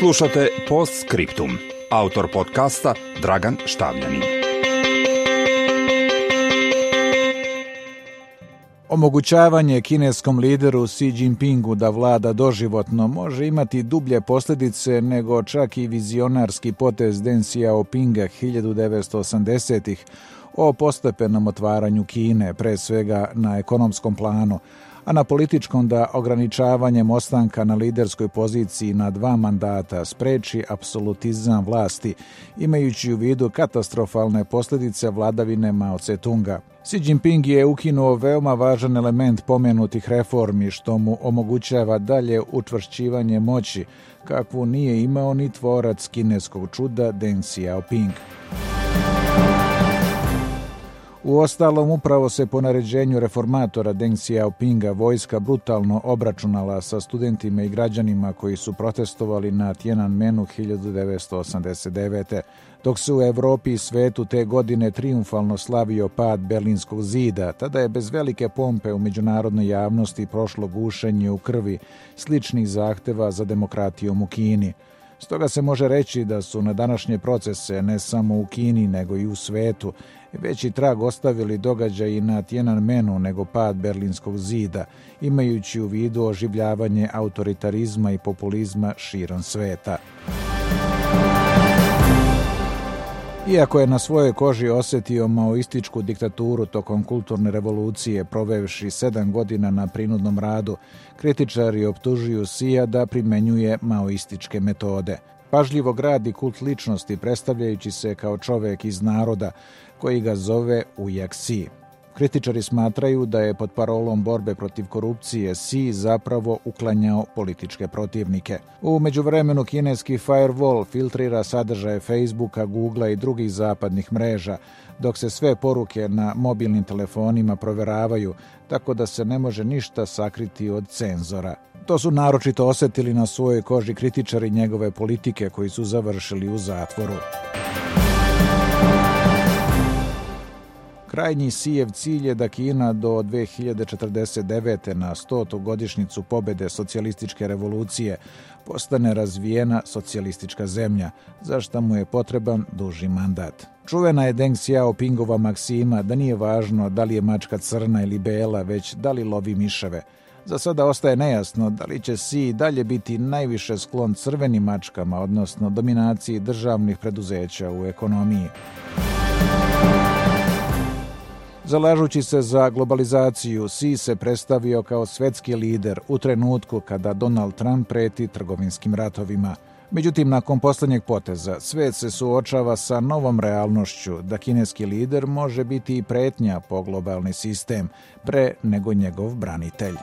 Slušate Post Scriptum. Autor podcasta Dragan Štavljanin. Omogućavanje kineskom lideru Xi Jinpingu da vlada doživotno može imati dublje posljedice nego čak i vizionarski potez Deng Xiaopinga 1980-ih o postepenom otvaranju Kine, pre svega na ekonomskom planu, a na političkom da ograničavanjem ostanka na liderskoj poziciji na dva mandata spreči apsolutizam vlasti, imajući u vidu katastrofalne posljedice vladavine Mao Tse-tunga. Xi Jinping je ukinuo veoma važan element pomenutih reformi što mu omogućava dalje učvršćivanje moći, kakvu nije imao ni tvorac kineskog čuda Deng Xiaoping. U ostalom, upravo se po naređenju reformatora Deng Xiaopinga vojska brutalno obračunala sa studentima i građanima koji su protestovali na Tiananmenu 1989. Dok se u Europi i svetu te godine triumfalno slavio pad Berlinskog zida, tada je bez velike pompe u međunarodnoj javnosti prošlo gušenje u krvi sličnih zahteva za demokratijom u Kini. Stoga se može reći da su na današnje procese ne samo u Kini nego i u svetu veći trag ostavili događaji na Tiananmenu nego pad Berlinskog zida, imajući u vidu oživljavanje autoritarizma i populizma širom sveta. Iako je na svojoj koži osjetio maoističku diktaturu tokom kulturne revolucije, provevši sedam godina na prinudnom radu, kritičari optužuju Sija da primenjuje maoističke metode. Pažljivo gradi kult ličnosti predstavljajući se kao čovek iz naroda koji ga zove Ujaksi. Kritičari smatraju da je pod parolom borbe protiv korupcije Si zapravo uklanjao političke protivnike. U međuvremenu kineski firewall filtrira sadržaje Facebooka, Googlea i drugih zapadnih mreža, dok se sve poruke na mobilnim telefonima proveravaju, tako da se ne može ništa sakriti od cenzora. To su naročito osjetili na svojoj koži kritičari njegove politike koji su završili u zatvoru. Krajnji Sijev cilj je da Kina do 2049. na 100. godišnicu pobede socijalističke revolucije postane razvijena socijalistička zemlja, za što mu je potreban duži mandat. Čuvena je Deng Xiaopingova maksima da nije važno da li je mačka crna ili bela, već da li lovi miševe. Za sada ostaje nejasno da li će Si dalje biti najviše sklon crvenim mačkama, odnosno dominaciji državnih preduzeća u ekonomiji. Zalažući se za globalizaciju, Si se predstavio kao svetski lider u trenutku kada Donald Trump preti trgovinskim ratovima. Međutim, nakon posljednjeg poteza, svet se suočava sa novom realnošću da kineski lider može biti i pretnja po globalni sistem, pre nego njegov branitelj.